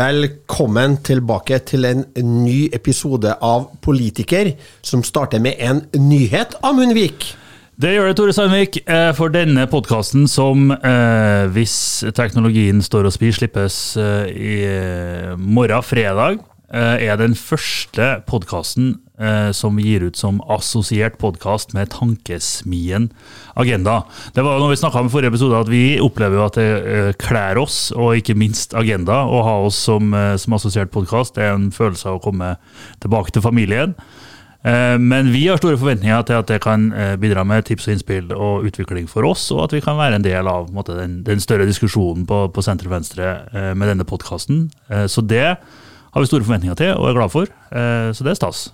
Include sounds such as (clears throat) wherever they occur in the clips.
Velkommen tilbake til en ny episode av Politiker, som starter med en nyhet, Amund Vik. Det gjør det, Tore Sandvik. Eh, for denne podkasten, som eh, hvis teknologien står og spir, slippes eh, i morgen, fredag, er den første podkasten som vi gir ut som assosiert podkast med Tankesmien Agenda. Det var jo når vi snakka om i forrige episode, at vi opplever at det kler oss, og ikke minst Agenda, å ha oss som, som assosiert podkast. Det er en følelse av å komme tilbake til familien. Eh, men vi har store forventninger til at det kan eh, bidra med tips og innspill og utvikling for oss, og at vi kan være en del av måte, den, den, større diskusjonen på, på senter-venstre eh, med denne podkasten. Så det har vi store forventninger til og er glad for. Så det er stas.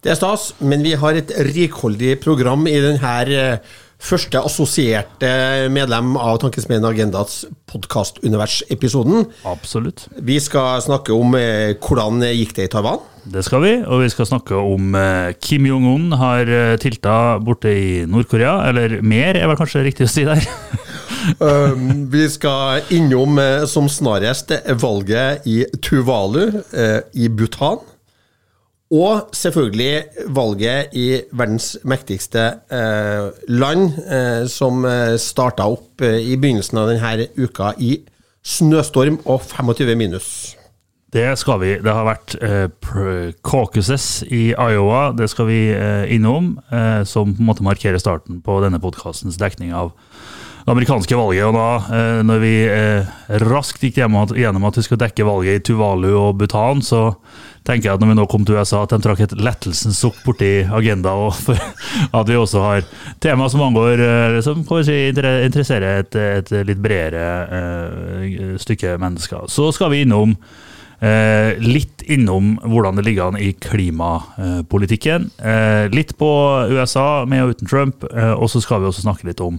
Det er stas, men vi har et rikholdig program i denne første assosierte medlem av Tankesmedien Agendas podkastunivers-episoden. Absolutt. Vi skal snakke om eh, hvordan gikk det i Taiwan. Det skal vi, og vi skal snakke om eh, Kim Jong-un har eh, tilta borte i Nord-Korea. Eller mer, er vel kanskje riktig å si der. (laughs) um, vi skal innom som snarest valget i Tuvalu i Bhutan. Og selvfølgelig valget i verdens mektigste eh, land, eh, som eh, starta opp eh, i begynnelsen av denne uka i snøstorm og 25 minus. Det skal vi. Det har vært eh, caucuses i Iowa, det skal vi eh, innom. Som på en måte markerer starten på denne podkastens dekning av det amerikanske valget. Og da, når vi raskt gikk gjennom at vi skulle dekke valget i Tuvalu og Bhutan, så tenker jeg at når vi nå kom til USA, at de trakk et lettelsens sukk borti agenda, og for (laughs) at vi også har tema som angår Som kan vi si, interesserer et, et, litt bredere uh, stykke mennesker. Så skal vi innom Eh, litt innom hvordan det ligger an i klimapolitikken. Eh, litt på USA med og uten Trump, og så skal vi også snakke litt om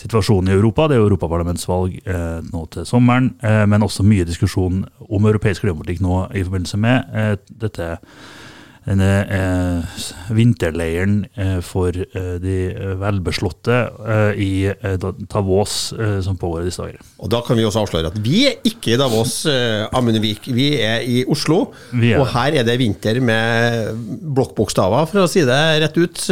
situasjonen i Europa. Det er jo europaparlamentsvalg eh, nå til sommeren, eh, men også mye diskusjon om europeisk klimapolitikk nå i forbindelse med eh, dette denne eh, vinterleiren eh, for eh, de velbeslåtte i Davos som pågår i disse dager. Og Da kan vi også avsløre at vi er ikke i Davos, Amundevik. Vi er i Oslo. Er. Og her er det vinter med blokkbokstaver, for å si det rett ut.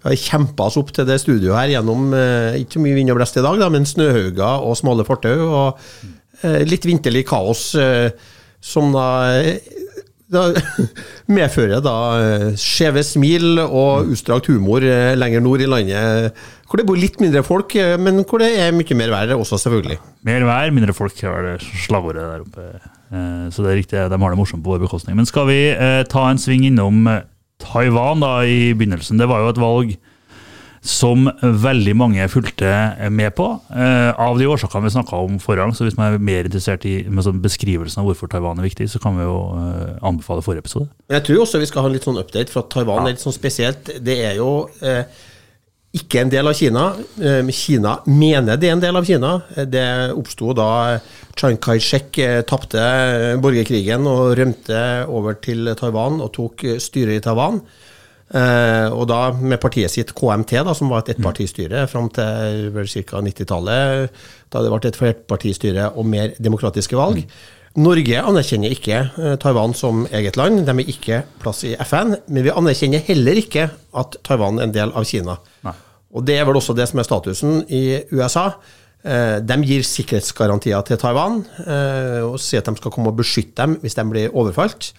Vi har kjempa oss opp til det studioet her gjennom eh, ikke så mye vind og blest i dag, da, men snøhauger og smale fortau og eh, litt vinterlig kaos, eh, som da, da (laughs) medfører da skjeve smil og utstrakt humor lenger nord i landet, hvor det bor litt mindre folk, men hvor det er mye mer vær også, selvfølgelig. Mer vær, mindre folk, er det slagordet der oppe. Så det er riktig, de har det morsomt på vår bekostning. Men skal vi ta en sving innom Taiwan da, i begynnelsen. Det var jo et valg som veldig mange fulgte med på, eh, av de årsakene vi snakka om forrige. Så hvis man er mer interessert i sånn beskrivelsen av hvorfor Taiwan er viktig, så kan vi jo eh, anbefale forrige episode. Jeg tror også vi skal ha en litt sånn update, for at Taiwan ja. er litt sånn spesielt. Det er jo eh, ikke en del av Kina. Eh, Kina mener det er en del av Kina. Det oppsto da Chiang Kai-shek eh, tapte borgerkrigen og rømte over til Taiwan og tok styret i Taiwan. Eh, og da med partiet sitt KMT, da, som var et ettpartistyre fram til ca. 90-tallet, da det ble et flerpartistyre og mer demokratiske valg. Norge anerkjenner ikke Taiwan som eget land. De er ikke plass i FN. Men vi anerkjenner heller ikke at Taiwan er en del av Kina. Nei. Og Det er vel også det som er statusen i USA. Eh, de gir sikkerhetsgarantier til Taiwan eh, og sier at de skal komme og beskytte dem hvis de blir overfalt.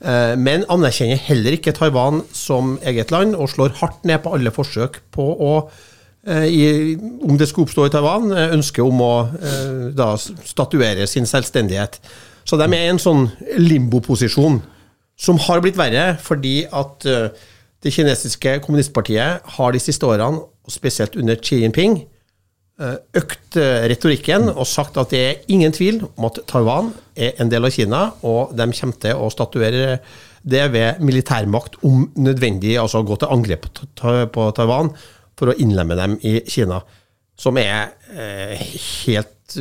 Eh, men anerkjenner heller ikke Taiwan som eget land, og slår hardt ned på alle forsøk på å om det skulle oppstå i Taiwan, ønsket om å da, statuere sin selvstendighet. Så de er i en sånn limboposisjon, som har blitt verre fordi at det kinesiske kommunistpartiet har de siste årene spesielt under Xi Jinping, eh, økt eh, retorikken og sagt at det er ingen tvil om at Taiwan er en del av Kina, og de kommer til å statuere det ved militærmakt om nødvendig, altså gå til angrep på Taiwan for å innlemme dem i Kina. Som er eh, helt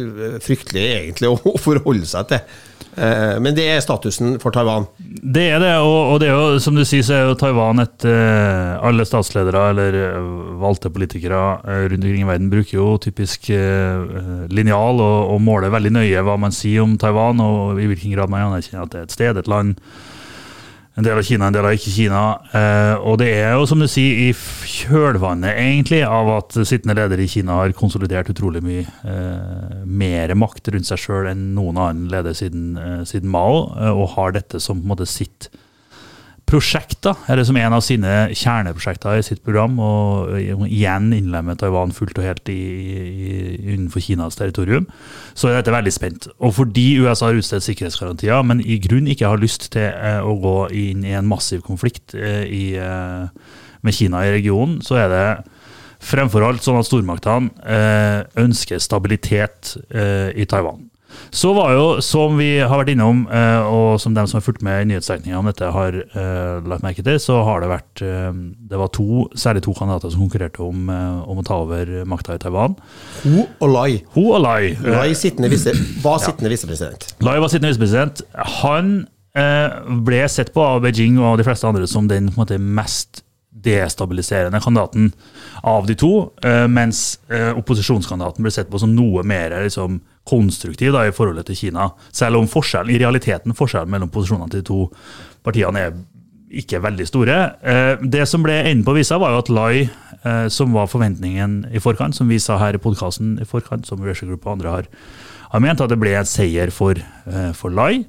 fryktelig, egentlig, (laughs) å forholde seg til. Eh, men det er statusen for Taiwan. Det er det, og, det er jo, som du sier, så er jo Taiwan et eh, Alle statsledere eller uh, valgte politikere uh, rundt omkring i verden bruker jo typisk linjal og, og, måler veldig nøye hva man sier om Taiwan, og i hvilken grad man anerkjenner at det er et sted, et land en del av Kina, en del av ikke Kina. Eh, og det er jo, som du sier, i kjølvannet egentlig av at sittende leder i Kina har konsolidert utrolig mye eh, mer makt rundt seg sjøl enn noen annen leder siden, eh, siden Mao, eh, og har dette som på en måte sitt prosjekter, eller som en av sine kjerneprosjekter i sitt program, og igjen innlemme Taiwan fullt og helt i, i, innenfor Kinas territorium, så er dette veldig spent. Og fordi USA har utstedt sikkerhetsgarantier, men i grunn ikke har lyst til eh, å gå inn i en massiv konflikt eh, i, eh, med Kina i regionen, så er det fremfor alt sånn at stormaktene ønsker stabilitet i Taiwan. Så var jo, som vi har vært innom, eh, og som dem som har fulgt med i nyhetsdekninga om dette, har uh, lagt merke til, så har det vært uh, Det var to, særlig to kandidater som konkurrerte om, om å ta over makta i Taiwan. Hu og Lai. Hu og Lai. Lai sittende vise, var sittende ja. visepresident. Lai var sittende visepresident. Han ble sett på av Beijing og de fleste andre som den måte, mest destabiliserende kandidaten av de to, mens opposisjonskandidaten ble sett på som noe mer liksom, konstruktiv da, i forholdet til Kina. Selv om forskjellen, i realiteten forskjellen mellom posisjonene til de to partiene er ikke veldig store. Eh, det som ble enden på visa, var jo at Lai, eh, som var forventningen i forkant, som vi sa her i podkasten i forkant, som Russia Group og andre har, har ment, at det ble en seier for, eh, for Lai.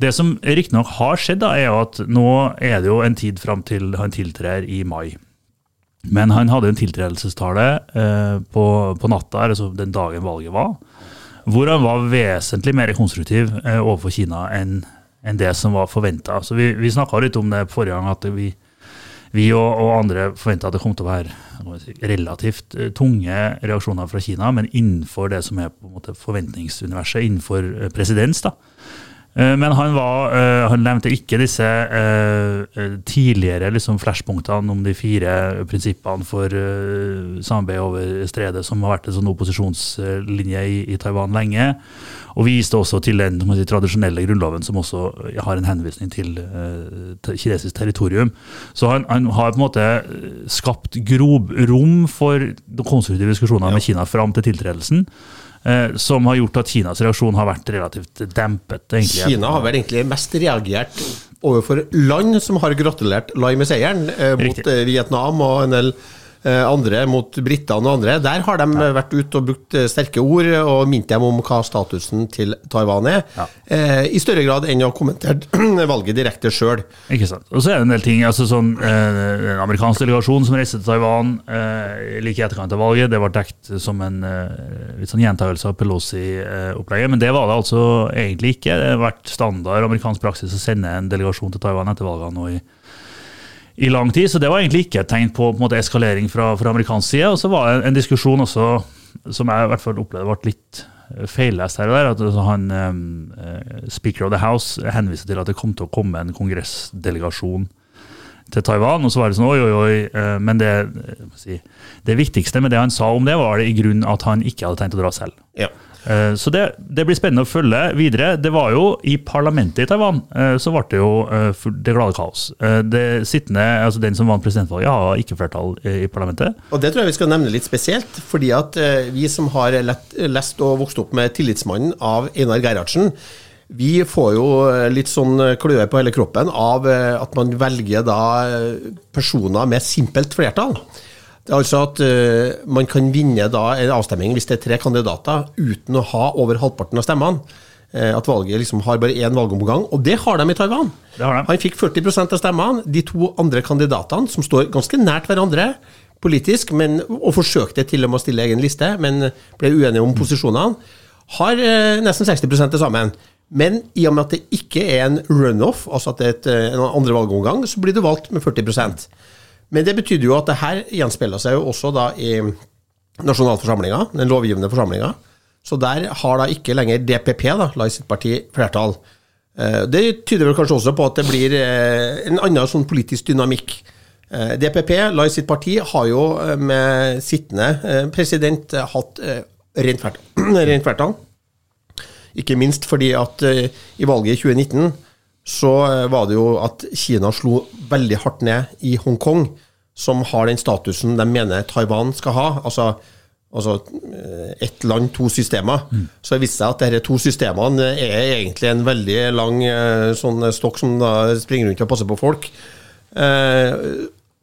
Det som riktignok har skjedd, da, er jo at nå er det jo en tid fram til han tiltrer i mai. Men han hadde en tiltredelsestale på, på natta, altså den dagen valget var hvor han var vesentlig mer konstruktiv eh, overfor Kina enn enn det som var forventa. Vi, vi snakka litt om det forrige gang, at vi, vi og, og, andre forventa at det kom til å være relativt uh, tunge reaksjoner fra Kina, men innenfor det som er på en måte forventningsuniverset, innenfor uh, presedens. da. Eh, men han, var, eh, han, nevnte ikke disse eh, tidligere liksom flashpunktene om de fire prinsippene for samarbeid over stredet, som har vært en sånn opposisjonslinje i, i Taiwan lenge. Og viste også til den si, tradisjonelle grunnloven, som også har en henvisning til, til kinesisk territorium. Så han, han, har på en måte skapt grobrom for konstruktive diskusjoner med Kina fram til tiltredelsen. Eh, som har gjort at Kinas reaksjon har vært relativt dempet. Egentlig. Kina har vel egentlig mest reagert overfor land som har gratulert Lai med seieren, eh, mot. Eh, Vietnam og en del andre mot britene og andre. Der har de ja. vært ute og brukt eh, sterke ord og minnet dem om hva statusen til Taiwan er, ja. eh, i større grad enn å ha kommentert (clears throat) valget direkte sjøl. Ikke sant. Og så er det en del ting. altså sånn, eh, En amerikansk delegasjon som reiste til Taiwan eh, like i etterkant av valget, det var dekt som en eh, litt sånn gjentagelse av Pelosi-opplegget. Men det var det altså egentlig ikke. Det har vært standard amerikansk praksis å sende en delegasjon til Taiwan etter valgene nå i i lang tid. Så det var egentlig ikke et tegn på, på måte, eskalering fra, fra, amerikansk side. Og så var det en, en, diskusjon også som jeg i hvert fall opplevde ble litt eh, feillest her og der. at altså, han, um, Speaker of the House henviste til at det kom til å komme en kongressdelegasjon til Taiwan. Og så var det sånn oi, oi, oi. Men det, si, det viktigste med det han sa om det, var det i grunn at han ikke hadde tenkt å dra selv. Ja. Eh, så det, det, blir spennende å følge videre. Det var jo i parlamentet i Taiwan eh, så ble det jo eh, det glade kaos. Det sittende, altså Den som vant presidentvalget, har ikke flertall i parlamentet. Og Det tror jeg vi skal nevne litt spesielt. fordi at vi som har lest og vokst opp med tillitsmannen av Einar Gerhardsen, vi får jo litt sånn kløe på hele kroppen av at man velger da personer med simpelt flertall. Altså at uh, man kan vinne da en avstemning hvis det er tre kandidater uten å ha over halvparten av stemmene. Uh, at valget liksom har bare én valgomgang, og det har de i Taiwan. De. Han fikk 40% av stemmene. De to andre kandidatene, som står ganske nært hverandre politisk, men, og forsøkte til og med å stille egen liste, men ble uenige om posisjonene, har uh, nesten 60 til sammen. Men i og med at det ikke er en runoff, altså at det er et, en andre valgomgang, så blir du valgt med 40 men det betydde jo at det her gjenspeiler seg jo også da i nasjonalforsamlinga, den lovgivende forsamlinga. Så der har da ikke lenger DPP, da, Lai sitt parti, flertall. Eh, det tyder vel kanskje også på at det blir eh, en annen sånn politisk dynamikk. DPP, DPP, Lai sitt parti, har jo med sittende president hatt (clears throat) rent flertall. Ikke minst fordi at eh, i valget i 2019 så eh, var det jo at Kina slo veldig hardt ned i Hongkong, som har den statusen de mener Taiwan skal ha. altså Altså eh, ett land, to systemer. Mm. Så det viste seg at disse to systemene er egentlig en veldig lang eh, sånn stokk som springer rundt og passer på folk. Eh,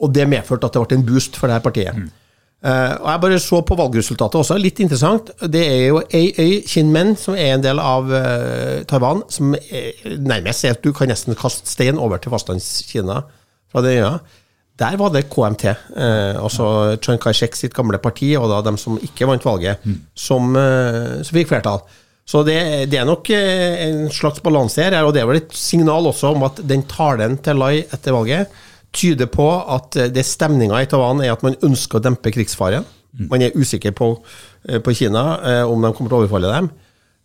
og det medførte at det ble en boost for dette partiet. Mm. Uh, og Jeg bare så på valgresultatet også, litt interessant. Det er jo ei øy, Kinmen, som er en del av uh, Taiwan, som nærmest er at du kan nesten kaste stein over til fastlandskina fra den øya. Der var det KMT, uh, altså Chiang Kai-shek sitt gamle parti, og da dem som ikke vant valget, mm. som, som, fikk flertall. Så det, det er nok en slags balanse her, og det er vel et signal også om at den talen til Lai etter valget tyder på at eh, det stemninga i Taiwan er at man ønsker å dempe krigsfaren. Mm. Man er usikker på, eh, på Kina, eh, om de kommer til å overfalle dem.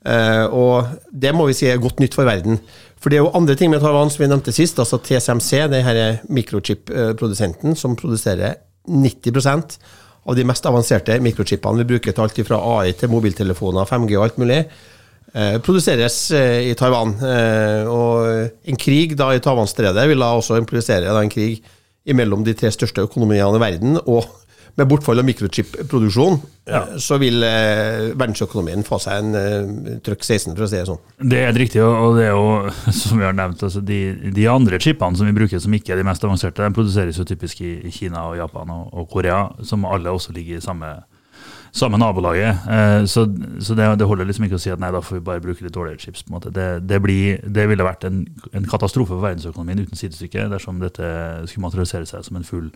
Og det må vi si er godt nytt for verden. For det er jo andre ting med Taiwan som vi nevnte sist, altså TSMC, denne mikrochip-produsenten som produserer 90% av de mest avanserte mikrochipene vi bruker til alt fra AI til mobiltelefoner, 5G og alt mulig. Eh, produseres eh, i Taiwan. Eh, og en krig da i Taiwanstredet vil da også implisere en krig mellom de tre største økonomiene i verden. og med bortfall av mikrochip-produksjon, ja. så vil verdensøkonomien få seg en trøkk 16, for å si det sånn. Det er riktig, og det er jo, (laughs) som vi har nevnt, altså de, de, andre chipene som vi bruker som ikke er de mest avanserte, de produseres jo typisk i Kina og Japan og, og Korea, som alle også ligger i samme samme nabolaget. Eh, så, så det, det, holder liksom ikke å si at nei, da får vi bare bruke litt dårligere chips. på en måte. Det, det, blir, det ville vært en, en, katastrofe for verdensøkonomien uten sidestykke dersom dette skulle materialisere seg som en full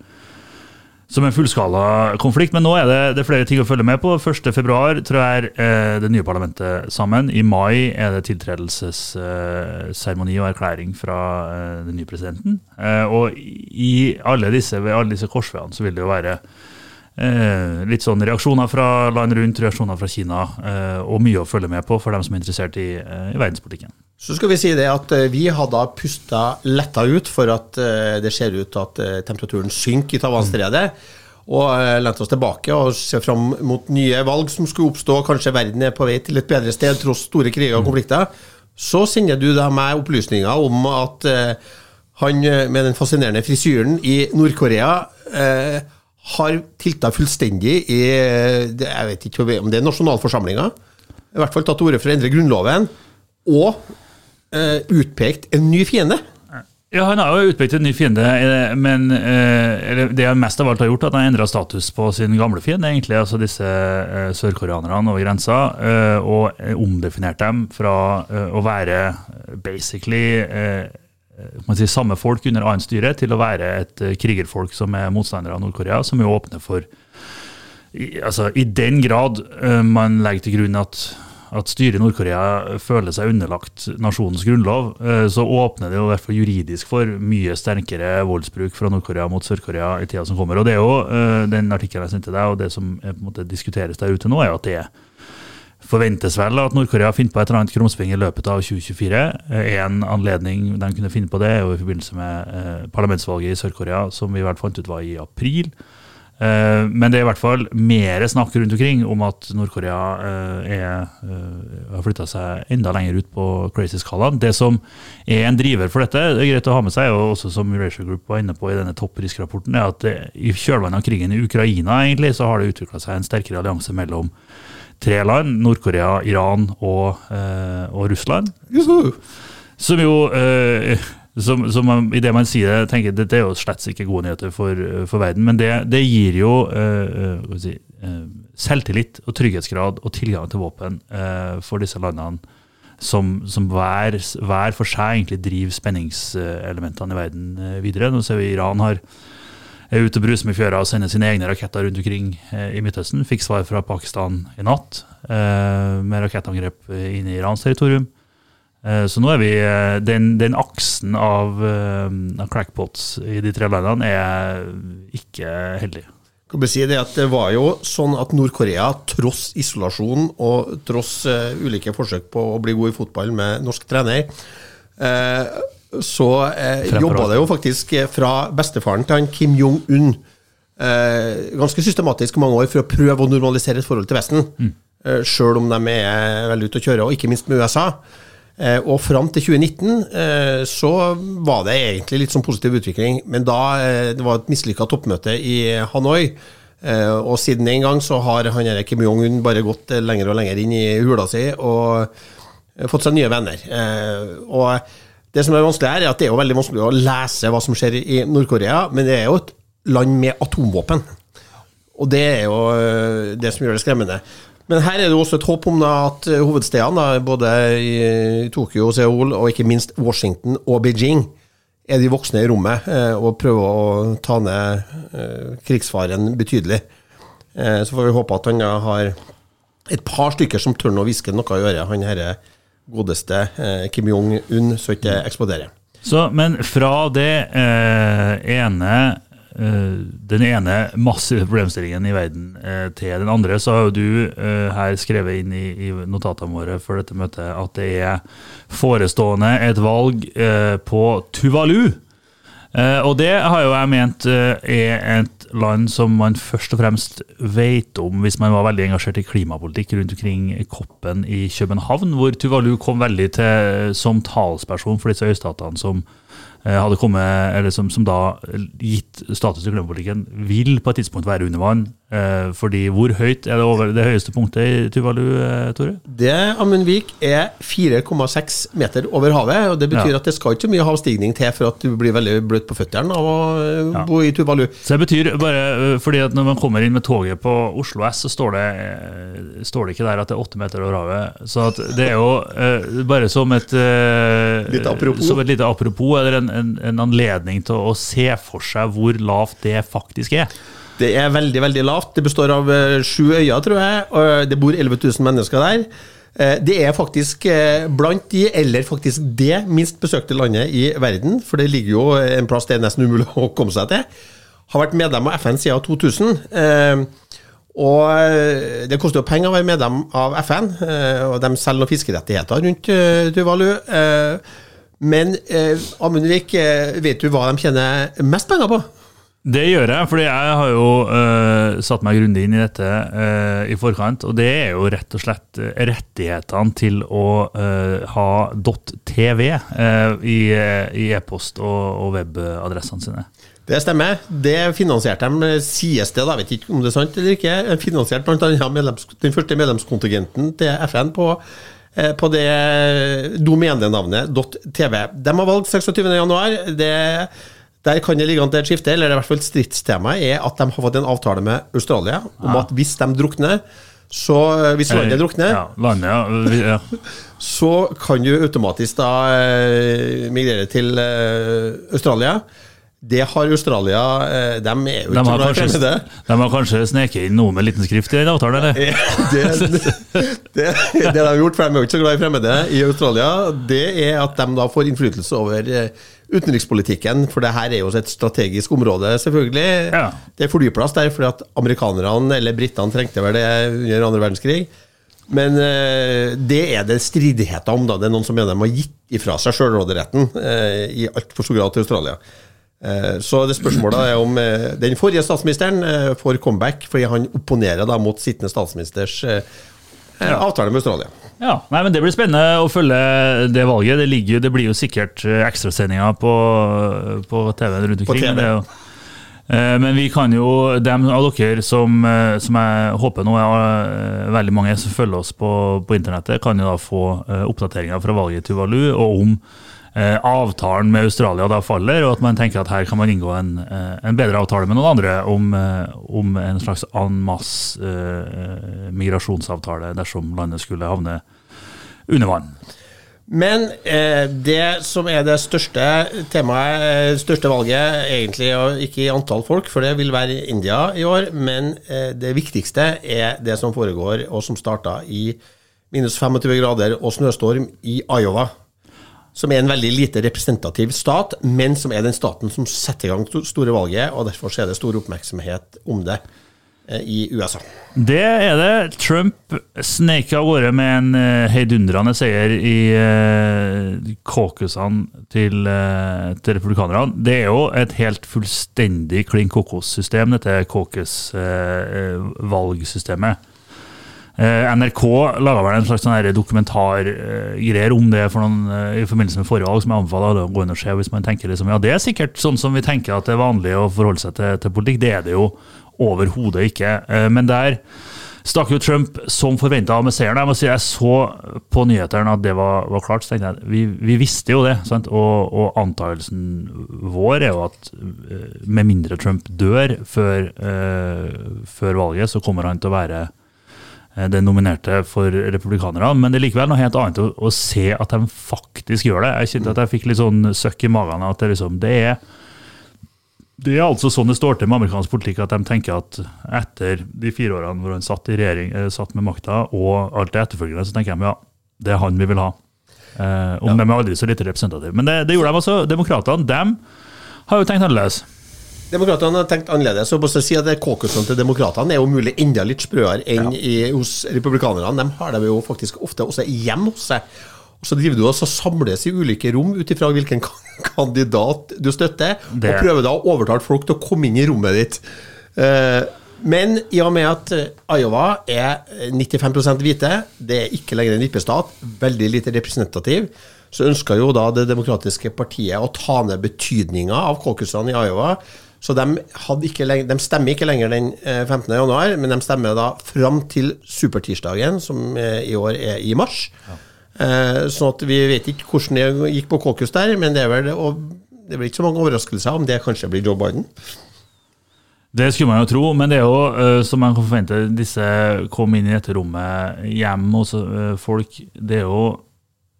som en fullskala konflikt. Men nå er det, det er flere ting å følge med på. 1.2 tror jeg er eh, det nye parlamentet sammen. I mai er det tiltredelsesseremoni og erklæring fra eh, den nye presidenten. Eh, og i alle disse, ved alle disse korsveiene så vil det jo være Eh, litt sånn reaksjoner fra land rundt, reaksjoner fra Kina, eh, og mye å følge med på for dem som er interessert i, eh, i verdenspolitikken. Så skal vi si det at eh, vi har da pusta letta ut for at eh, det ser ut at eh, temperaturen synker i Tavanstredet. Mm. Og lente oss tilbake og ser fram mot nye valg som skulle oppstå. Kanskje verden er på vei til et bedre sted tross store kriger og mm. konflikter. Så sender du da meg opplysninger om at han med den fascinerende frisyren i Nord-Korea eh, har tilta fullstendig i Jeg vet ikke om det er nasjonalforsamlinga. I hvert fall tatt til orde for å endre Grunnloven. Og eh, utpekt en ny fiende. Ja, Han har jo utpekt en ny fiende, eh, men eh, det han mest av alt har gjort, er at han har endra status på sin gamle fiende, egentlig, altså disse eh, sørkoreanerne over grensa, og omdefinert dem fra å være basically si, samme folk under annet styre til å være et uh, krigerfolk som er motstandere av Nord-Korea, som jo åpner for altså, I den grad uh, man legger til grunn at, at styret i Nord-Korea føler seg underlagt nasjonens grunnlov, så åpner det jo fall juridisk for mye sterkere voldsbruk fra Nord-Korea mot Sør-Korea i tida som kommer. Og det er jo Den artikkelen jeg sendte deg, og det som på en måte diskuteres der ute nå, er at det er forventes vel at Nord-Korea finner på et eller annet krumspring i løpet av 2024. En anledning de kunne finne på det, er jo i forbindelse med eh, parlamentsvalget i Sør-Korea, som vi vel fant ut var i april. Eh, men det er i hvert fall mer snakk rundt omkring om at Nord-Korea eh, har flytta seg enda lenger ut på crazy-skalaen. Det som er en driver for dette, det er greit å ha med seg, og også som Eurasia Group var inne på i denne toppriskrapporten, rapporten er at i kjølvannet av krigen i Ukraina egentlig, så har det utvikla seg en sterkere allianse mellom tre land, Nord-Korea, Iran og, eh, og Russland. Juhu. Som jo eh, som, som I det man sier det, tenker dette er jo slett ikke gode nyheter for, for verden, men det, det gir jo uh, si, uh, selvtillit og trygghetsgrad og tilgang til våpen uh, for disse landene som, som hver, hver, for seg egentlig driver spenningselementene i verden videre. Nå ser vi Iran har er ute og bruser med fjøra og sender sine egne raketter rundt omkring eh, i Midtøsten. Fikk svar fra Pakistan i natt eh, med rakettangrep inn i Irans territorium. Eh, så nå er vi Den, den aksen av, av, crackpots i de tre landene er ikke heldig. Kan vi si det at det var jo sånn at Nord-Korea, tross isolasjon og tross ulike forsøk på å bli god i fotball med norsk trener, uh, så eh, jobba det jo faktisk eh, fra bestefaren til han Kim Jong-un eh, ganske systematisk mange år for å prøve å normalisere et forhold til Vesten. Mm. Eh, sjøl om de er veldig ute å kjøre, og ikke minst med USA. Eh, og fram til 2019 uh, så var det egentlig litt sånn positiv utvikling, men da det var et mislykka toppmøte i Hanoi. og siden den gang så har han Kim Jong-un bare gått lenger og lenger inn i hula si og fått seg nye venner. og det som er vanskelig her, er at det er jo veldig vanskelig å lese hva som skjer i Nord-Korea, men det er jo et land med atomvåpen. Og det er jo øh, det som gjør det skremmende. Men her er det også et håp om at øh, hovedstedene, både i Tokyo og Seoul, og ikke minst Washington og Beijing, er de voksne i rommet øh, og prøver å ta ned krigsfaren betydelig. Så får vi håpe at han har et par stykker som tør å hviske noe i øret. Han herre godeste eh, Kim Jong-un, så ikke det eksploderer. Så, men fra det eh, ene eh, den ene massive problemstillingen i verden eh, til den andre, så har jo du her skrevet inn i, i, notatene våre for dette møtet at det er forestående et valg på Tuvalu. og det har jo jeg ment er et land som man først og fremst vet om hvis man var veldig engasjert i klimapolitikk rundt omkring Koppen i København, hvor Tuvalu kom veldig til som talsperson for disse øystatene som Eh, hadde kommet, eller som, som, da, gitt status til klimapolitikken, vil på et tidspunkt være under vann. Eh, fordi hvor høyt er det over det høyeste punktet i Tuvalu, eh, Tore? Det Amundvik er 4,6 meter over havet. og Det betyr ja. at det skal ikke så mye havstigning til for at du blir veldig bløt på føttene av å ja. bo i Tuvalu. Så det betyr bare fordi at når man kommer inn med toget på Oslo S, så står det, står det ikke der at det er 8 meter over havet. Så det er jo bare som et, som et lite apropos, eller en en, en, anledning til å se for seg hvor lavt det faktisk er. Det er veldig veldig lavt. Det består av uh, sju øyer, tror jeg. og Det bor 11 000 mennesker der. Uh, det er faktisk blant de, eller faktisk det minst besøkte landet i verden. For det ligger jo en plass det er nesten umulig (laughs) å komme seg til. Har vært medlem av FN siden 2000. Og det koster jo penger å være medlem av FN, og de selger noen fiskerettigheter rundt Tuvalu. Men eh, Amundvik, eh, vet du hva de tjener mest penger på? Det gjør jeg, fordi jeg har jo uh, satt meg grundig inn i dette uh, i forkant. Og det er jo rett og slett rettighetene til å uh, ha .tv i e-post og, og webadressene sine. Det stemmer. Det finansierte de, sies det, da, vet ikke om det er sant eller ikke, finansiert bl.a. Medlems, den første medlemskontingenten til FN på Eh, på det domenenavnet .tv. De har valgt 26.1. Der kan det ligge an til et skifte, eller i hvert fall stridstemaet er at de har fått en avtale med Australia om ja. at hvis de drukner, så eh, hvis landet drukner, ja, landet, ja. (laughs) så kan du automatisk da eh, migrere til Australia. Det har Australia eh, De er jo de glad i fremmede. De har kanskje sneket inn noe med liten skrift i den avtalen, eller? det, det, det, det, de har gjort, for de er jo ikke så glad i fremmede i Australia, det er at de da får innflytelse over eh, utenrikspolitikken. For det her er jo et strategisk område, selvfølgelig. Ja. Det er flyplass der fordi at amerikanerne, eller britene, trengte vel det under andre verdenskrig. Men eh, det er det stridigheter om. da Det er noen som mener de har gitt ifra seg sjølråderetten eh, i altfor stor grad til Australia. Eh, så det spørsmålet er om eh, den forrige statsministeren eh, får comeback fordi han opponerer da mot sittende statsministers avtale med Australia. Ja, nei, men Det blir spennende å følge det valget. Det, ligger, det blir jo sikkert ekstrasendinger på, på TV-en rundt omkring. TV. Jo, men vi kan jo, dem av dere som, som jeg håper nå er veldig mange som følger oss på, på internettet, kan jo da få oppdateringer fra valget i Tuvalu og om Eh, avtalen med Australia da faller, og at man tenker at her kan man inngå en, eh, en bedre avtale med noen andre om, eh, om en slags en masse eh, migrasjonsavtale dersom landet skulle havne under vann. Men eh, det som er det største temaet, største valget, egentlig ikke i antall folk, for det vil være India i år, men eh, det viktigste er det som foregår, og som starta i minus 25 grader og snøstorm i Iowa som er en veldig lite representativ stat, men som er den staten som setter i gang store valget, og derfor er det stor oppmerksomhet om det eh, i USA. Det er det. Trump sneik av gårde med en uh, heidundrende seier i uh, caucusene til, uh, til republikanerne. Det er jo et helt fullstendig klin kokos-system, dette caucus-valgsystemet. Eh, NRK laga vel en slags sånn dokumentargreier om det for noen, eh, i forbindelse med forvalg, som jeg anbefaler å gå inn og se hvis man tenker liksom, ja, det er sikkert sånn som vi tenker at det er vanlig å forholde seg til, til politikk. Det er det jo overhodet ikke. Eh, men der stakk jo Trump som forventa med seieren. Jeg må si jeg så på nyhetene at det var, var klart. så tenkte jeg, Vi, vi visste jo det. Sant? Og, og antakelsen vår er jo at med mindre Trump dør før, uh, før valget, så kommer han til å være Eh, den nominerte for republikanerne. Men det er likevel noe helt annet å, å, se at de faktisk gjør det. Jeg kjente at jeg fikk litt sånn søkk i magen. at Det, liksom, det, er, det er altså sånn det står til med amerikansk politikk, at de tenker at etter de fire årene hvor han satt, i regjering, eh, satt med makta, og alt det etterfølgende, så tenker de ja, det er han vi vil ha. Eh, om ja. de er aldri så lite representative. Men det, det gjorde de altså. Demokratene dem har jo tenkt annerledes. Demokratene har tenkt annerledes. og bare si at Caucusene til demokratene er jo mulig enda litt sprøere enn ja. i, hos republikanerne. De har dem jo faktisk ofte også hjemme hos seg. Og Så driver du og samles i ulike rom ut ifra hvilken (laughs) kandidat du støtter, det. og prøver da å overtale folk til å komme inn i rommet ditt. Eh, men i og med at eh, Iowa er 95% hvite, det er ikke lenger en vippestat, veldig lite representativ, så ønsker jo da Det demokratiske partiet å ta ned betydninga av caucusene i Iowa så de, ikke, de, stemmer ikke lenger den 15. Eh, januar, men de stemmer da fram til supertirsdagen, som eh, i år er i mars. Ja. Eh, sånn at vi vet ikke hvordan det gikk på caucus der, men det er vel det blir ikke så mange overraskelser om det kanskje blir Joe Biden. Det skulle man jo tro, men det er jo, som man kan forvente, disse kom inn i dette rommet hjem hos folk. Det er jo,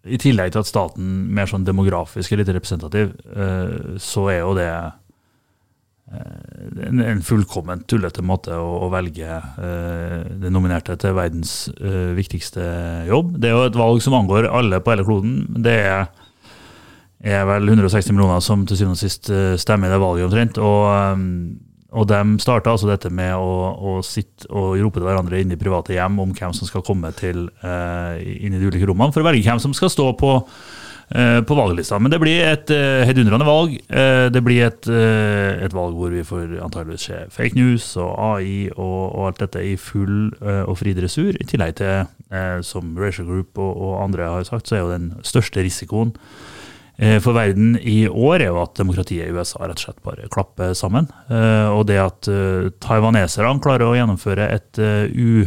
i tillegg til at staten mer sånn demografisk er litt representativ, så er jo det en, en fullkomment tullete måte å, å velge eh, den nominerte til verdens eh, viktigste jobb. Det er jo et valg som angår alle på hele kloden. Det er, er vel 160 millioner som til syvende og sist stemmer i det valget omtrent. Og, um, og de starta altså dette med å, å, sitte og rope til hverandre inne i private hjem om hvem som skal komme til eh, inn i de ulike rommene, for å velge hvem som skal stå på Eh, på valglista. Men det blir et uh, hedundrende valg. Uh, det blir et, et, valg hvor vi får antageligvis se fake news og AI og, og alt dette i full og fri dressur. I tillegg til, som Racial Group og, og, andre har sagt, så er jo den største risikoen for verden i år er jo at demokratiet i USA rett og slett bare klapper sammen. Og det at taiwaneserne klarer å gjennomføre et u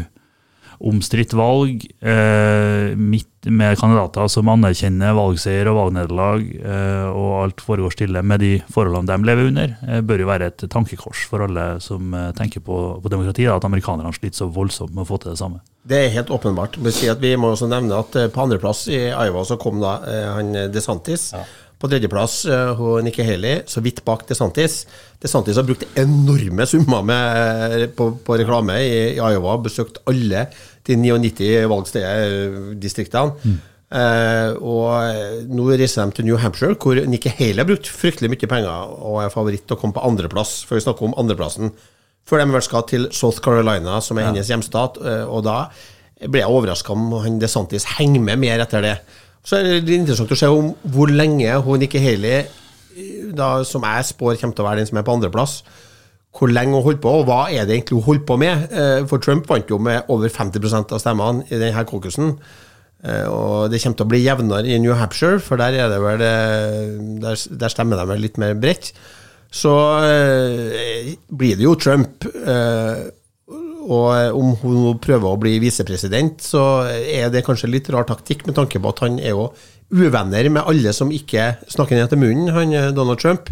omstridt valg eh, med kandidater som anerkjenner valgseier og valgnederlag, eh, og alt foregår stille med de forholdene de lever under, eh, bør jo være et tankekors for alle som eh, tenker på, på demokrati, da, at amerikanerne sliter så voldsomt med å få til det samme. Det er helt åpenbart. Vi må også nevne at eh, på andreplass i Iowa så kom da eh, han DeSantis. Ja. På tredjeplass uh, Nikki Haley, så vidt bak DeSantis. DeSantis har brukt enorme summer med, på, på, reklame i, i Iowa. Besøkt alle de 99 valgsteddistriktene. Mm. Uh, og nå reiser de til New Hampshire, hvor Nikki Haley har brukt fryktelig mye penger og er favoritt til å komme på andreplass, før vi snakker om andreplassen. Før de vel skal til South Carolina, som er ja. hennes hjemstat. Uh, og da ble jeg overraska om han DeSantis henger med mer etter det. Så er det interessant å se om hvor lenge hun Nikki Haley, da, som jeg spår kommer til å være den som er på andreplass, hvor lenge hun holdt på, og hva er det egentlig hun holdt på med? Eh, for Trump vant jo med over 50% av stemmene i denne caucusen. Eh, og det kommer til å bli jevnere i New Hampshire, for der, er det vel, eh, der, der stemmer de vel litt mer bredt. Så blir det jo Trump. Og om hun prøver å bli visepresident, så er det kanskje litt rar taktikk, med tanke på at han er jo uvenner med alle som ikke snakker ned til munnen, han Donald Trump.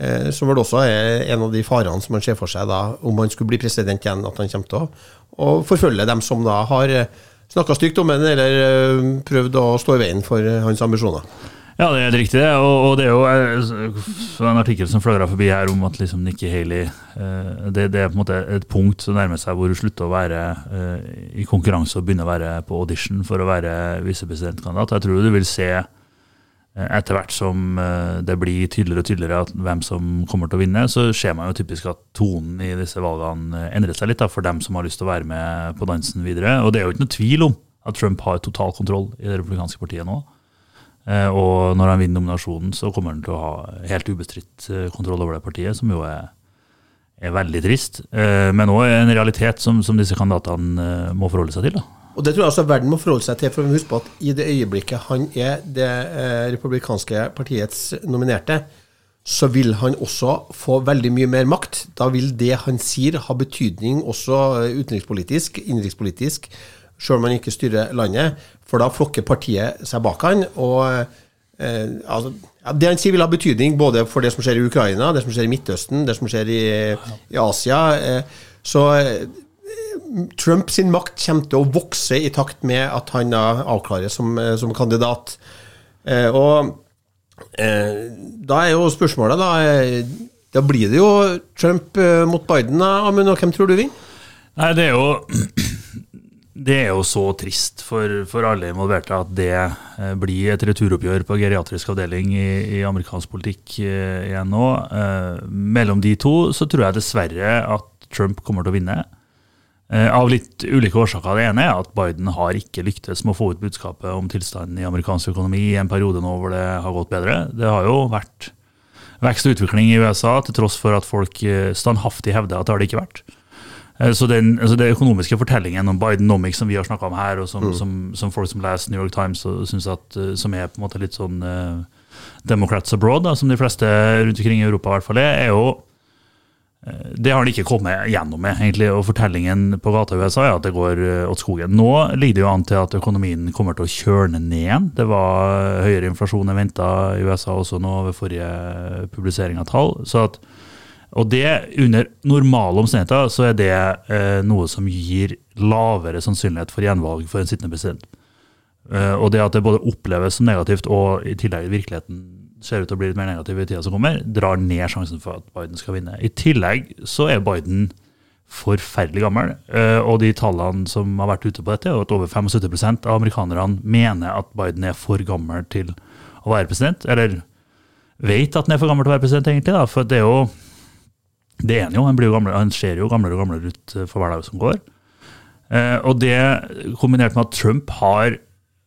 Eh, som vel også er en av de farene som han ser for seg da, om han skulle bli president igjen, at han kommer til å forfølge dem som da har eh, snakka stygt om ham, eller eh, prøvd å stå i veien for hans ambisjoner. Ja, det er helt riktig. Og, og det er jo en artikkel som fløra forbi her om at liksom Nikki Haley det, det, er på en måte et punkt som nærmer seg hvor hun slutter å være i konkurranse og begynner å være på audition for å være visepresidentkandidat. Jeg tror du vil se Eh, etter hvert som eh, det blir tydeligere og tydeligere hvem som kommer til å vinne, så ser man jo typisk at tonen i disse valgene eh, endrer seg litt da, for dem som har lyst til å være med på dansen videre. Og det er jo ikke noe tvil om at Trump har total kontroll i det republikanske partiet nå. Og når han vinner nominasjonen, så kommer han til å ha helt ubestridt kontroll over det partiet, som jo er, er veldig trist, men òg en realitet som, som disse kandidatene må forholde seg til. da. Og Det tror jeg altså verden må forholde seg til. for Husk på at i det øyeblikket han er det eh, republikanske partiets nominerte, så vil han også få veldig mye mer makt. Da vil det han sier ha betydning også eh, utenrikspolitisk, innenrikspolitisk, sjøl om han ikke styrer landet. For da flokker partiet seg bak han. og eh, altså, Det han sier vil ha betydning både for det som skjer i Ukraina, det som skjer i Midtøsten, det som skjer i, i Asia. Eh, så eh, Trump sin makt kommer til å vokse i takt med at han avklares som, eh, som kandidat. Eh, og eh, da er jo spørsmålet, da Da blir det jo Trump mot Biden, da, Amund, og hvem tror du vinner? Nei, det er jo det er jo så trist for, for alle involverte at det eh, blir et returoppgjør på geriatrisk avdeling i, i amerikansk politikk eh, igjen nå. Eh, mellom de to så tror jeg dessverre at Trump kommer til å vinne. Eh, av litt ulike årsaker. Det ene er at Biden har ikke lyktes med å få ut budskapet om tilstanden i amerikansk økonomi i en periode nå hvor det har gått bedre. Det har jo vært vekst og utvikling i USA, til tross for at folk eh, standhaftig hevder at det har det ikke vært. Eh, så den, altså den økonomiske fortellingen om Bidenomics som vi har snakka om her, og som, mm. som, som, folk som leser New York Times, og synes at, som er på en måte litt sånn uh, Democrats abroad, da, som de fleste rundt omkring i Europa i hvert fall er, er jo det har han ikke kommet gjennom med, egentlig, og fortellingen på gata i USA er at det går eh, åt skogen. Nå ligger det jo an til at økonomien kommer til å kjørne ned igjen. Det var høyere inflasjon enn venta i USA også nå ved forrige publisering av tall. så At, og det, under normale omstendigheter, så er det eh, noe som gir lavere sannsynlighet for gjenvalg for en sittende president. Eh, og det at det både oppleves som negativt og i tillegg virkeligheten ser ut til å bli litt mer negativ i tida som kommer, drar ned sjansen for at Biden skal vinne. I tillegg så er Biden forferdelig gammel, eh, og de tallene som har vært ute på dette, er at over 75% av amerikanerne mener at Biden er for gammel til å være president. Eller vet at han er for gammel til å være president, egentlig. da, For det er jo det er han jo. Han, blir jo gamle, han ser jo gamlere og gamlere ut for hver dag som går. Eh, og det kombinert med at Trump har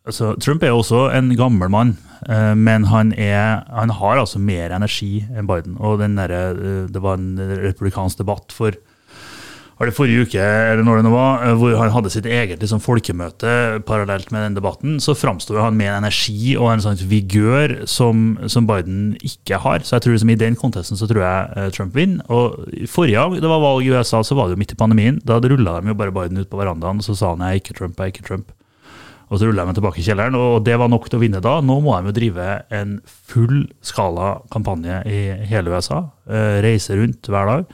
altså, Trump er jo også en gammel mann. Eh, men han, er, han, har altså mer energi enn Biden. og der, eh, Det var en republikansk debatt for var det forrige uke eller når det nå var, eh, hvor han hadde sitt eget liksom, folkemøte parallelt med den debatten. Så framsto han med en energi og en sånn vigør som, som, Biden ikke har. Så jeg tror liksom, i den kontesten så tror jeg Trump vinner. Og Forrige gang det var valg i USA, så var det jo midt i pandemien. Da rulla de jo bare Biden ut på verandaen, og så sa han jeg er ikke Trump, jeg er ikke Trump. Og så rulla de tilbake i kjelleren, og det var nok til å vinne da. Nå må de jo drive en full skala kampanje i hele USA. Eh, reise rundt hver dag.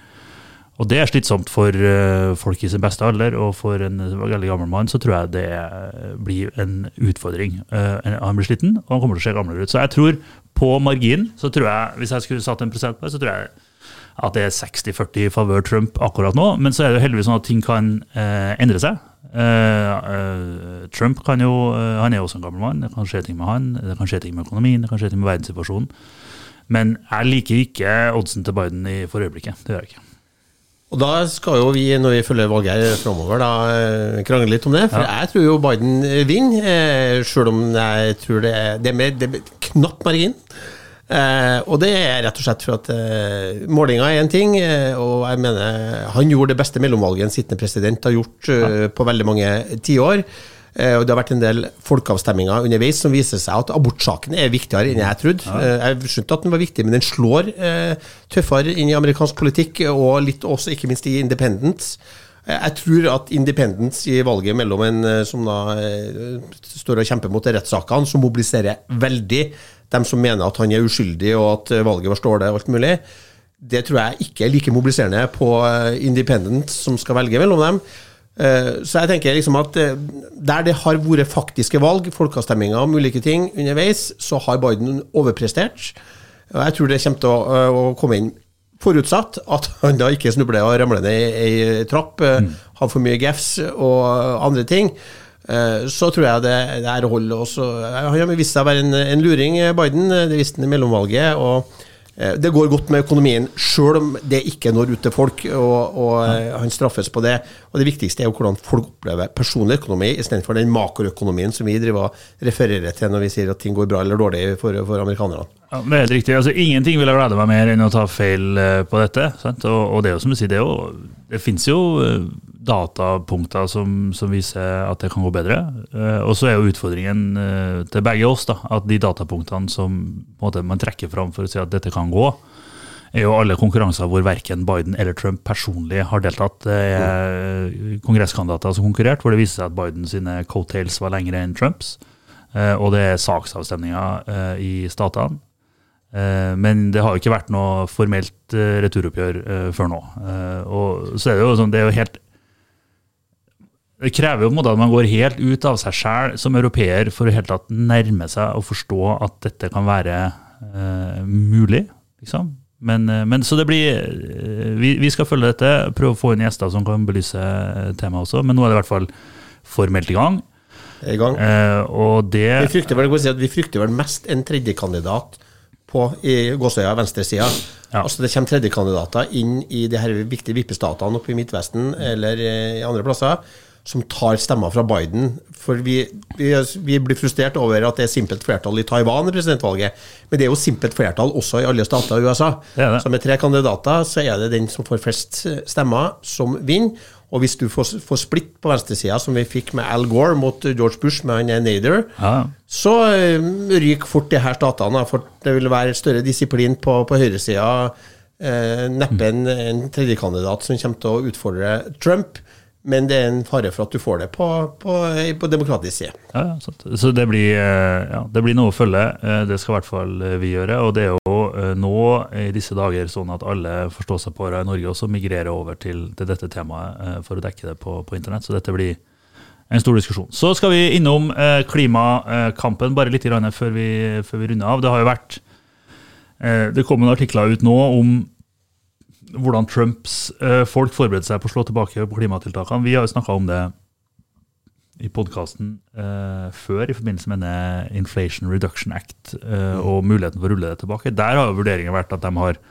Og det er slitsomt for uh, folk i sin beste alder, og for en veldig gammel mann så tror jeg det blir en utfordring. Uh, han blir sliten, og han kommer til å se gamlere ut. Så jeg tror på margin, så tror jeg, hvis jeg skulle satt en prosent på det, så tror jeg at det er 60-40 i favør Trump akkurat nå. Men så er det heldigvis sånn at ting kan endre seg. Trump kan jo, han er jo også en gammel mann. Det kan skje ting med han, det kan skje ting med økonomien, det kan skje ting med verdenssituasjonen. Men jeg liker ikke oddsen til Biden i for øyeblikket. Det gjør jeg ikke. Og Da skal jo vi, når vi følger valget her framover, krangle litt om det. For ja. jeg tror jo Biden vinner, selv om jeg tror det er, det er, med, det er knapp margin. Eh, og det er rett og slett for at eh, målinga er én ting, eh, og jeg mener han gjorde det beste mellomvalget en sittende president har gjort eh, på veldig mange tiår. Eh, og det har vært en del folkeavstemminger underveis som viser seg at abortsaken er viktigere enn jeg trodde. Eh, jeg skjønte at den var viktig, men den slår tøffere inn i amerikansk politikk, og litt også ikke minst i independence. Jeg tror at independence i valget mellom en som da står og kjemper mot rettssakene, som mobiliserer veldig dem som mener at han er uskyldig og at valget var stålet og alt mulig, det tror jeg ikke er like mobiliserende på Independence som skal velge mellom dem. Eh, så jeg tenker liksom at eh, der det har vært faktiske valg, folkeavstemninger om ulike ting underveis, så har Biden overprestert. Og jeg tror det kommer til å, å komme inn Forutsatt at (laughs) han da ikke snubler og ramler ned i ei trapp, mm. har for mye gefs og andre ting. Eh, så tror jeg det, det er holde også. Han har vist seg å være en, en luring, eh, Biden. Det visste han i mellomvalget. og eh, det går godt med økonomien, sjøl om det ikke når ut til folk. og, og ja. Han straffes på det. Og Det viktigste er jo hvordan folk opplever personlig økonomi, istedenfor den makroøkonomien som vi driver refererer til når vi sier at ting går bra eller dårlig for, for amerikanerne. Ja, det er helt riktig. Altså, ingenting ville glede meg mer enn å ta feil eh, på dette. Og, og det er jo som du sier, det, det finnes jo eh, datapunkter som, som, viser at det kan gå bedre. Eh, og så er jo utfordringen til begge oss da, at de datapunktene som måte, man trekker fram for å si at dette kan gå, er jo alle konkurranser hvor verken Biden eller Trump personlig har deltatt. Det er kongresskandidater som konkurrerte, hvor det viser seg at Biden sine coattails var lengre enn Trumps. Og det er saksavstemninger i statene. Eh, men det har jo ikke vært noe formelt eh, returoppgjør eh, før nå. Og så er det jo sånn, det er jo helt Det krever jo på en måte at man går helt ut av seg sjæl som europeer for å helt tatt nærme seg og forstå at dette kan være uh, mulig. liksom. Men, men, så det blir vi, vi, skal følge dette, prøve å få inn gjester som kan belyse temaet også. Men nå er det i hvert fall formelt i gang. I gang. Uh, og det vi frykter, vel, si vi frykter vel mest en tredjekandidat på i Gåsøya, venstresida. Ja. Altså det kommer tredjekandidater inn i de her viktige vippestatene oppe i Midtvesten eller eh, i andre plasser som tar stemmer fra Biden. For vi, vi, vi, blir frustrert over at det er simpelt flertall i Taiwan i presidentvalget. Men det er jo simpelt flertall også i alle stater i USA. Det det. Så med tre kandidater så er det den som får flest stemmer, som vinner. Og hvis du får, får splitt på venstresida, som vi fikk med Al Gore mot George Bush med han Nader, ja. så uh, ryker fort de her statene. For det vil være større disiplin på, på høyresida. Uh, neppe en, en tredjekandidat som kommer til å utfordre Trump. Men det er en fare for at du får det på, på, på demokratisk side. Ja, Så det blir, eh, ja, det blir, noe å følge. Eh, det skal i hvert fall eh, vi gjøre. Og det er jo nå i disse dager sånn at alle forståsegpåere i Norge også migrerer over til, til, dette temaet for å dekke det på, på, internett. Så dette blir en stor diskusjon. Så skal vi innom klimakampen bare litt før vi, før vi runder av. Det har jo vært det kom noen artikler ut nå om hvordan Trumps folk forbereder seg på å slå tilbake på klimatiltakene. Vi har jo snakka om det i podkasten eh, før i forbindelse med denne Inflation Reduction Act uh, og muligheten for å rulle det tilbake. Der har jo vurderingen vært at de har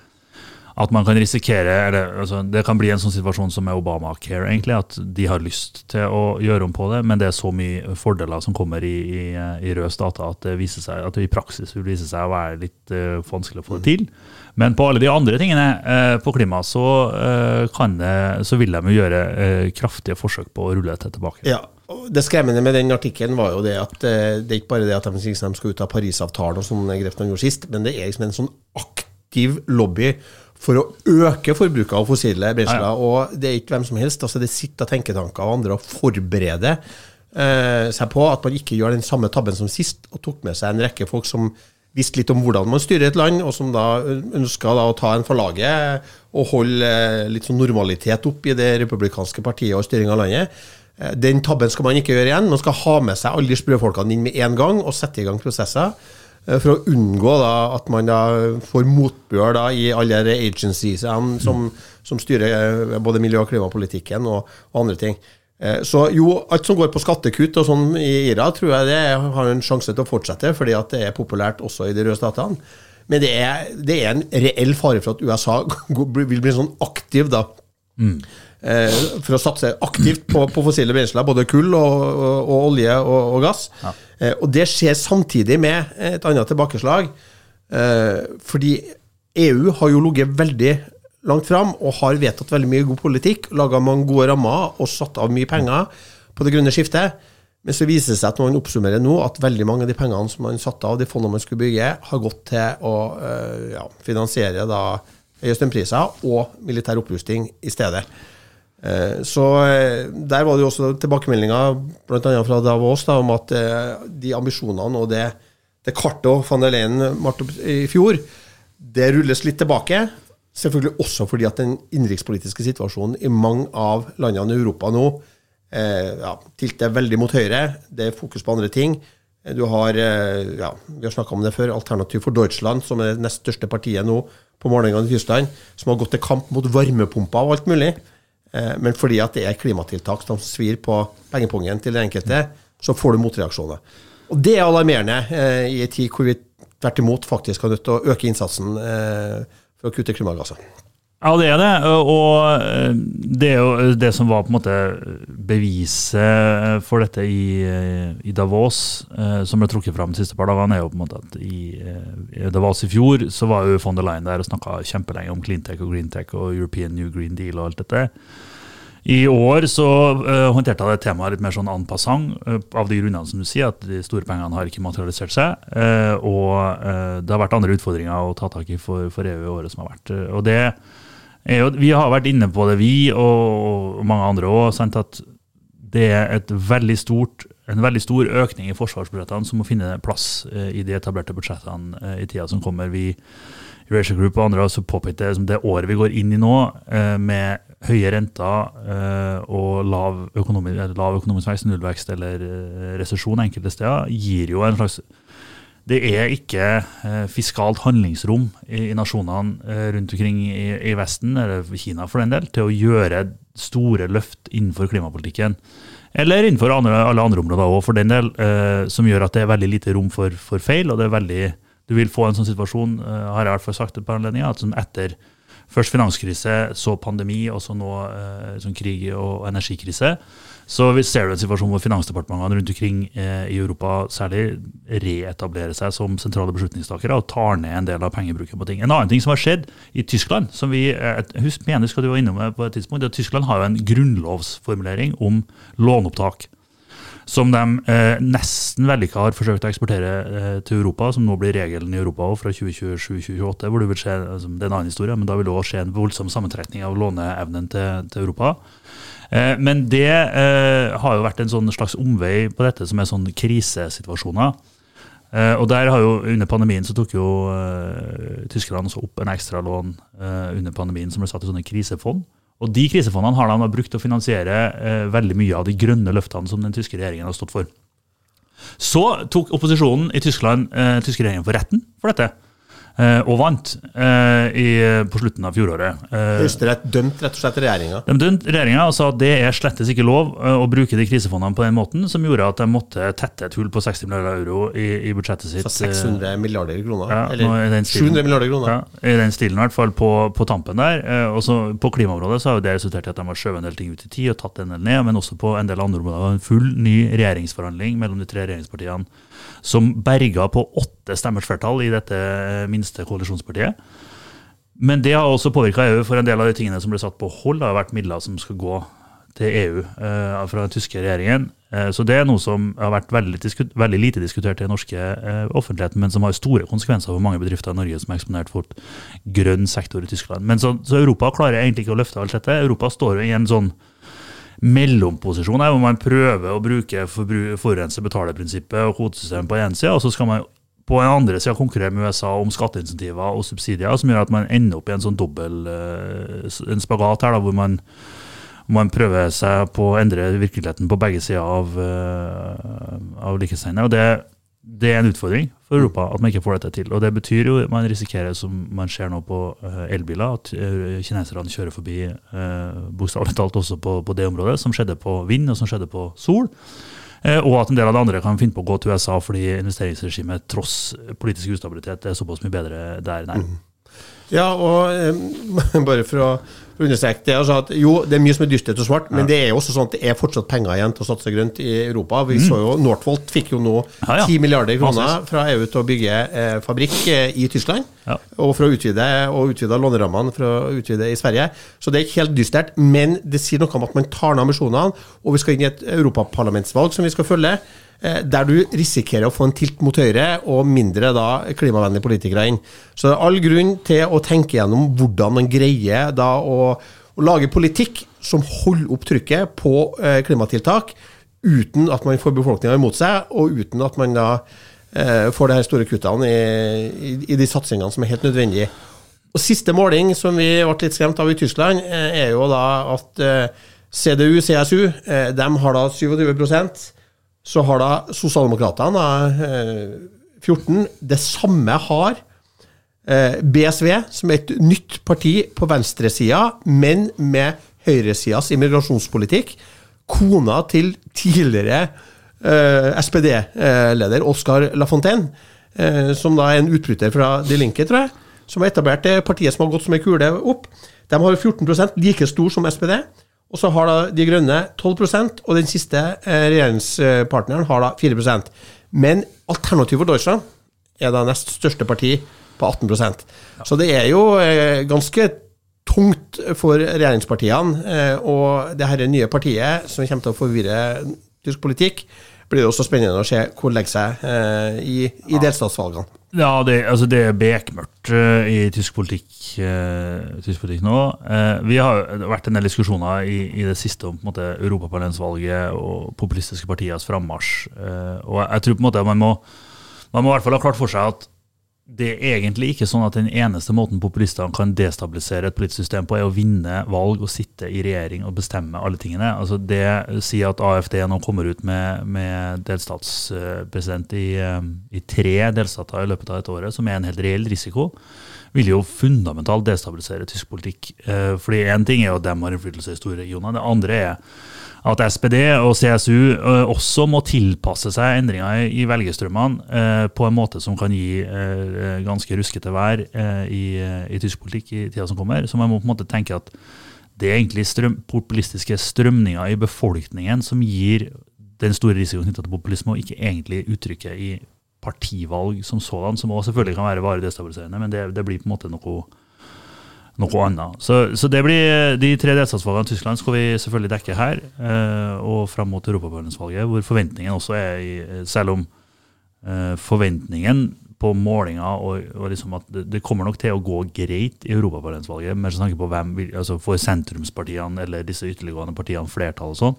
at man kan risikere eller, altså, Det kan bli en sånn situasjon som med Obamacare, egentlig, at de har lyst til å gjøre om på det, men det er så mye fordeler som kommer i, i, i røde data at det, viser seg, at det i praksis vil vise seg å være litt uh, vanskelig å få det til. Men på alle de andre tingene uh, på klima, så, uh, det, så vil de gjøre kraftige forsøk på å rulle dette tilbake. Ja, det skremmende med den artikkelen var jo det at det er ikke bare det at de, liksom, skal ut av Parisavtalen, og sånne grep de gjorde sist, men det er liksom en sånn aktiv lobby for å øke forbruket av fossile brensler. Ja, ja. Og det er ikke hvem som helst. altså Det sitter tenketanker og andre og forbereder eh, seg på at man ikke gjør den samme tabben som sist, og tok med seg en rekke folk som visste litt om hvordan man styrer et land, og som da ønska å ta en for laget og holde eh, litt sånn normalitet opp i det republikanske partiet og styringa av landet. Eh, den tabben skal man ikke gjøre igjen. Man skal ha med seg alle de sprøfolkene inn med en gang og sette i gang prosesser. Eh, for å unngå da, at man da får motbør da, i alle de agencies som, som, styrer eh, både miljø- og klimapolitikken og, og, andre ting. Eh, så jo, alt som går på skattekutt og sånn i IRA, tror jeg det har en sjanse til å fortsette, fordi at det er populært også i de røde statene. Men det er, det er en reell fare for at USA (laughs) vil bli sånn aktiv da. Mm. Eh, for å satse aktivt på, på fossile brensler, både kull og, og, og olje og, og gass. Ja. Eh, og det skjer samtidig med et annet tilbakeslag. Eh, fordi EU har jo ligget veldig langt fram og har vedtatt veldig mye god politikk, laga mange gode rammer og satt av mye penger på det grønne skiftet. Men så viser det seg at når man oppsummerer nå, at veldig mange av de pengene som man satte av, de fondene man skulle bygge, har gått til å ja, finansiere da høye strømpriser og militær opprusting i stedet. Eh, så eh, Der var det jo også tilbakemeldinger bl.a. fra Davos da, om at eh, de ambisjonene og det, det kartet van der Leyen opp i fjor, det rulles litt tilbake. Selvfølgelig også fordi at den innenrikspolitiske situasjonen i mange av landene i Europa nå eh, ja, tilter veldig mot høyre. Det er fokus på andre ting. Du har, ja, vi har snakka om det før, Alternativ for Deutschland, som er det nest største partiet nå på målingene i Tyskland, som har gått til kamp mot varmepumper og alt mulig. Eh, men fordi at det er klimatiltak som svir på pengepungen til den enkelte, så får du motreaksjoner. Og det er alarmerende eh, i en tid hvor vi tvert imot faktisk har nødt til å øke innsatsen eh, for å kutte klimagasser. Ja, det er det. Og eh, det er jo det som var på en måte beviset for dette i, eh, i Davos, eh, som ble trukket fram de siste par dagene, er jo på en måte at i, Davos i fjor så var jo von der Leyen der og snakka kjempelenge om cleantech og greentech og European New Green Deal og alt dette. I år så uh, håndterte jeg det temaet litt mer sånn en passant, uh, av de grunnene som du sier, at de store pengene har ikke materialisert seg. Uh, og det har vært andre utfordringer å ta tak i for, for EU i året som har vært. og det jo, vi har vært inne på det, vi og mange andre òg, at det er veldig stort, en veldig stor økning i forsvarsbudsjettene som må finne plass i de etablerte budsjettene i tida som kommer. Vi i Ratio Group og andre har også påpekt det som det året vi går inn i nå, med høye renter og lav økonomisk, lav økonomisk vekst, nullvekst eller resesjon enkelte steder, gir jo en slags det er ikke eh, fiskalt handlingsrom i, i nasjonene eh, rundt omkring i, i, Vesten, eller Kina for den del, til å gjøre store løft innenfor klimapolitikken. Eller innenfor andre, alle andre områder òg, for den del, eh, som gjør at det er veldig lite rom for, for feil. og det er veldig, Du vil få en sånn situasjon, eh, har jeg i hvert fall sagt et par anledninger, at som etter først finanskrise, så pandemi, og så nå eh, sånn krig og energikrise så vi ser du en situasjon hvor finansdepartementene rundt omkring eh, i Europa særlig reetablerer seg som sentrale beslutningstakere og tar ned en del av pengebruken på ting. En annen ting som har skjedd i Tyskland, som vi eh, husk, mener skal du var innom på et tidspunkt, er at Tyskland har jo en grunnlovsformulering om låneopptak. Som de eh, nesten vellykka har forsøkt å eksportere eh, til Europa, som nå blir regelen i Europa fra 2027-2028. hvor du vil se, altså, Det er en annen historie, men da vil det også skje en voldsom sammentrekning av låneevnen til, til Europa. Eh, men det eh, har jo vært en sånn slags omvei på dette, som er sånn krisesituasjoner. Eh, og der har jo Under pandemien så tok jo tyskerne også opp en ekstralån under pandemien som ble satt i sånne krisefond. Og De krisefondene har de brukt til å finansiere veldig mye av de grønne løftene som den tyske regjeringen har stått for. Så tok opposisjonen i Tyskland eh, tyske regjeringen for retten for dette. Eh, og vant eh, i, på slutten av fjoråret. Eh, Høyesterett dømte rett og slett regjeringa? De dømte regjeringa og sa at det er slettes ikke lov å bruke de krisefondene på den måten, som gjorde at de måtte tette et hull på 60 milliarder euro i, i budsjettet sitt. Så 600 milliarder kroner? Ja, eller 700 milliarder kroner? Ja, I den stilen, i hvert fall på, på tampen der. Og så På klimaområdet så har jo det resultert i at de har skjøvet en del ting ut i tid og tatt en del ned, men også på en del andre områder. En full ny regjeringsforhandling mellom de tre regjeringspartiene som berga på åtte stemmers flertall i dette minste koalisjonspartiet. Men det har også påvirka EU, for en del av de tingene som ble satt på hold, har vært midler som skal gå til EU eh, fra den tyske regjeringen. Eh, så det er noe som har vært veldig, veldig lite diskutert i den norske eh, offentligheten, men som har store konsekvenser for mange bedrifter i Norge som er eksponert for grønn sektor i Tyskland. Men så, så Europa klarer egentlig ikke å løfte alt dette. Europa står jo i en sånn mellomposisjon hvor man prøver å bruke forurenser-betaler-prinsippet og kvotesystemet på én side, og så skal man på den andre sida konkurrere med USA om skatteinsentiver og subsidier, som gjør at man ender opp i en sånn dobbel eh, en spagat her, da, hvor man, man prøver seg på å endre virkeligheten på begge sider av, uh, av likesteinen. Og det det er en utfordring for Europa at man ikke får dette til. Og det betyr jo man risikerer, som man ser nå på uh, elbiler, at uh, kineserne kjører forbi uh, bokstavelig talt også på, på, det området, som skjedde på vind og som skjedde på sol. og at en del av det andre kan finne på å gå til USA fordi investeringsregimet tross politisk ustabilitet er såpass mye bedre der nær. Mm. Ja, og (laughs) bare for å understreke det. Altså at, jo, det er mye som er dystert og svart, men det er jo også sånn at det er fortsatt penger igjen til å satse grønt i Europa. Vi mm. så jo Northvolt fikk jo nå ja, 10 milliarder kroner fra EU til å bygge eh, fabrikk eh, i Tyskland. Og for å utvide og utvide lånerammene for å utvide i Sverige. Så det er ikke helt dystert, men det sier noe om at man tar ned ambisjonene. Og vi skal inn i et europaparlamentsvalg som vi skal følge. Eh, der du risikerer å få en tilt mot høyre og mindre da klimavennlige politikere inn. Så det er all grunn til å tenke gjennom hvordan man greier da å, å lage politikk som holder opp trykket på eh, klimatiltak, uten at man får befolkninga imot seg, og uten at man da eh, får de her store kuttene i, i, i de satsingene som er helt nødvendige. Og Siste måling som vi ble litt skremt av i Tyskland, er jo da at CDU, CSU, de har da 27 så har da Sosialdemokratene 14. Eh, det samme har eh, BSV, som er et nytt parti på venstresida, men med høyresidas immigrasjonspolitikk. Kona til tidligere eh, SPD-leder Oscar Lafontaine, som da er en utbryter fra De Linke, tror jeg, som har etablert det partiet som har gått som ei kule opp. De har 14% like stor som SPD. Og så har da De Grønne 12% og den siste eh, regjeringspartneren har da 4% Men Alternativ for Deutschland er da nest største parti på 18% Så det er jo eh, ganske tungt for regjeringspartiene. Eh, og det her nye partiet som kommer til å forvirre tysk politikk, blir det også spennende å se hvor det legger seg i, i delstatsvalgene. Ja, det, altså det er bekmørkt uh, i tysk politikk, uh, tysk politikk, nå. Uh, vi har vært en del diskusjoner i, i det siste om på europaparlamentsvalget og populistiske partiers frammarsj. og jeg tror på en måte man må, man må i hvert fall ha klart for seg at det er egentlig ikke sånn at den eneste måten populistene kan destabilisere et politisk system på, er å vinne valg og sitte i regjering og bestemme alle tingene. Altså Det sier at AFD nå kommer ut med, med delstatspresident i, eh, i, tre delstater i løpet av et år, som er en helt reell risiko, vil jo fundamentalt destabilisere tysk politikk. Eh, fordi én ting er jo at de har innflytelse i store regioner. Det andre er at SPD og CSU eh, også må tilpasse seg endringer i, velgerstrømmene uh, på en måte som kan gi uh, ganske ruskete vær i, i, tysk politikk i tida som kommer. Så man må på en måte tenke at det er egentlig strøm, populistiske strømninger i befolkningen som gir den store risikoen knytta til populisme, og ikke egentlig uttrykket i partivalg som sådan, som også selvfølgelig kan være varig destabiliserende, men det, det blir på en måte noe noe annet. Så, så, det blir de tre delstatsvalgene i Tyskland skal vi selvfølgelig dekke her, eh, og fram mot europaparlamentsvalget, hvor forventningen også er i Selv om eh, forventningen på målinga og, og liksom at det, det, kommer nok til å gå greit i europaparlamentsvalget, med tanke på hvem altså for sentrumspartiene eller disse ytterliggående partiene flertall og sånn.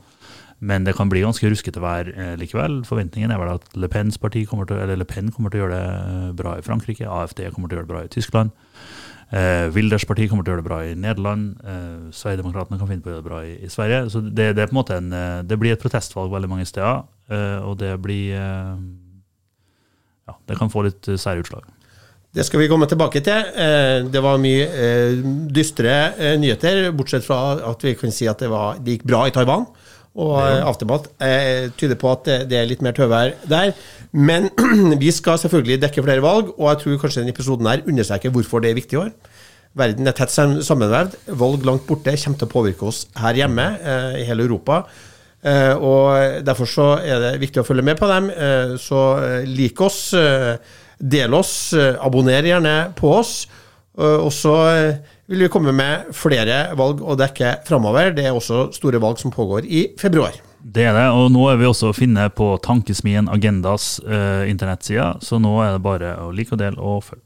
Men det kan bli ganske ruskete vær eh, likevel. Forventningen er vel at Le parti kommer til, eller Le Pen kommer til å gjøre det bra i Frankrike, AFD kommer til å gjøre det bra i Tyskland. Eh, Wilders parti kommer til å gjøre det bra i Nederland. Eh, Sverigedemokraterna kan finne på å gjøre det bra i, i Sverige. Så det, det, er på en måte en, eh, det blir et protestvalg veldig mange steder. Eh, og det blir eh, Ja, det kan få litt sære utslag. Det skal vi komme tilbake til. Eh, det var mye dystre nyheter, bortsett fra at vi kan si at det, var, det gikk bra i Taiwan. Og Aftenbladet tyder på at det er litt mer tøvær der. Men (clears throat) vi skal selvfølgelig dekke flere valg, og jeg tror kanskje denne episoden her understreker hvorfor det er viktig i år. Verden er tett sammenvevd. Valg langt borte kommer til å påvirke oss her hjemme, eh, i hele Europa. Eh, og Derfor så er det viktig å følge med på dem. Eh, så eh, lik oss, eh, del oss, eh, abonner gjerne på oss. og så vil vi komme med flere valg å dekke framover. Det er også store valg som pågår i februar. Det er det, og nå er vi også å finne på Tankesmien Agendas eh, internettsider, så nå er det bare å like og dele og følge.